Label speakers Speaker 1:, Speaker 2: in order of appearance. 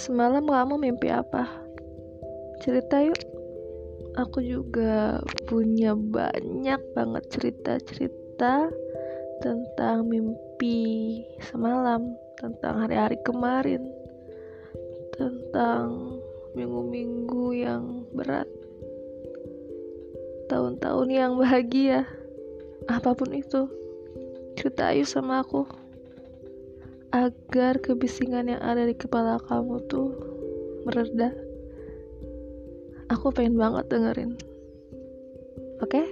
Speaker 1: Semalam kamu mimpi apa? Cerita yuk. Aku juga punya banyak banget cerita-cerita tentang mimpi semalam, tentang hari-hari kemarin, tentang minggu-minggu yang berat, tahun-tahun yang bahagia, apa pun itu. Cerita ayo sama aku agar kebisingan yang ada di kepala kamu tuh mereda. Aku pengen banget dengerin. Oke? Okay?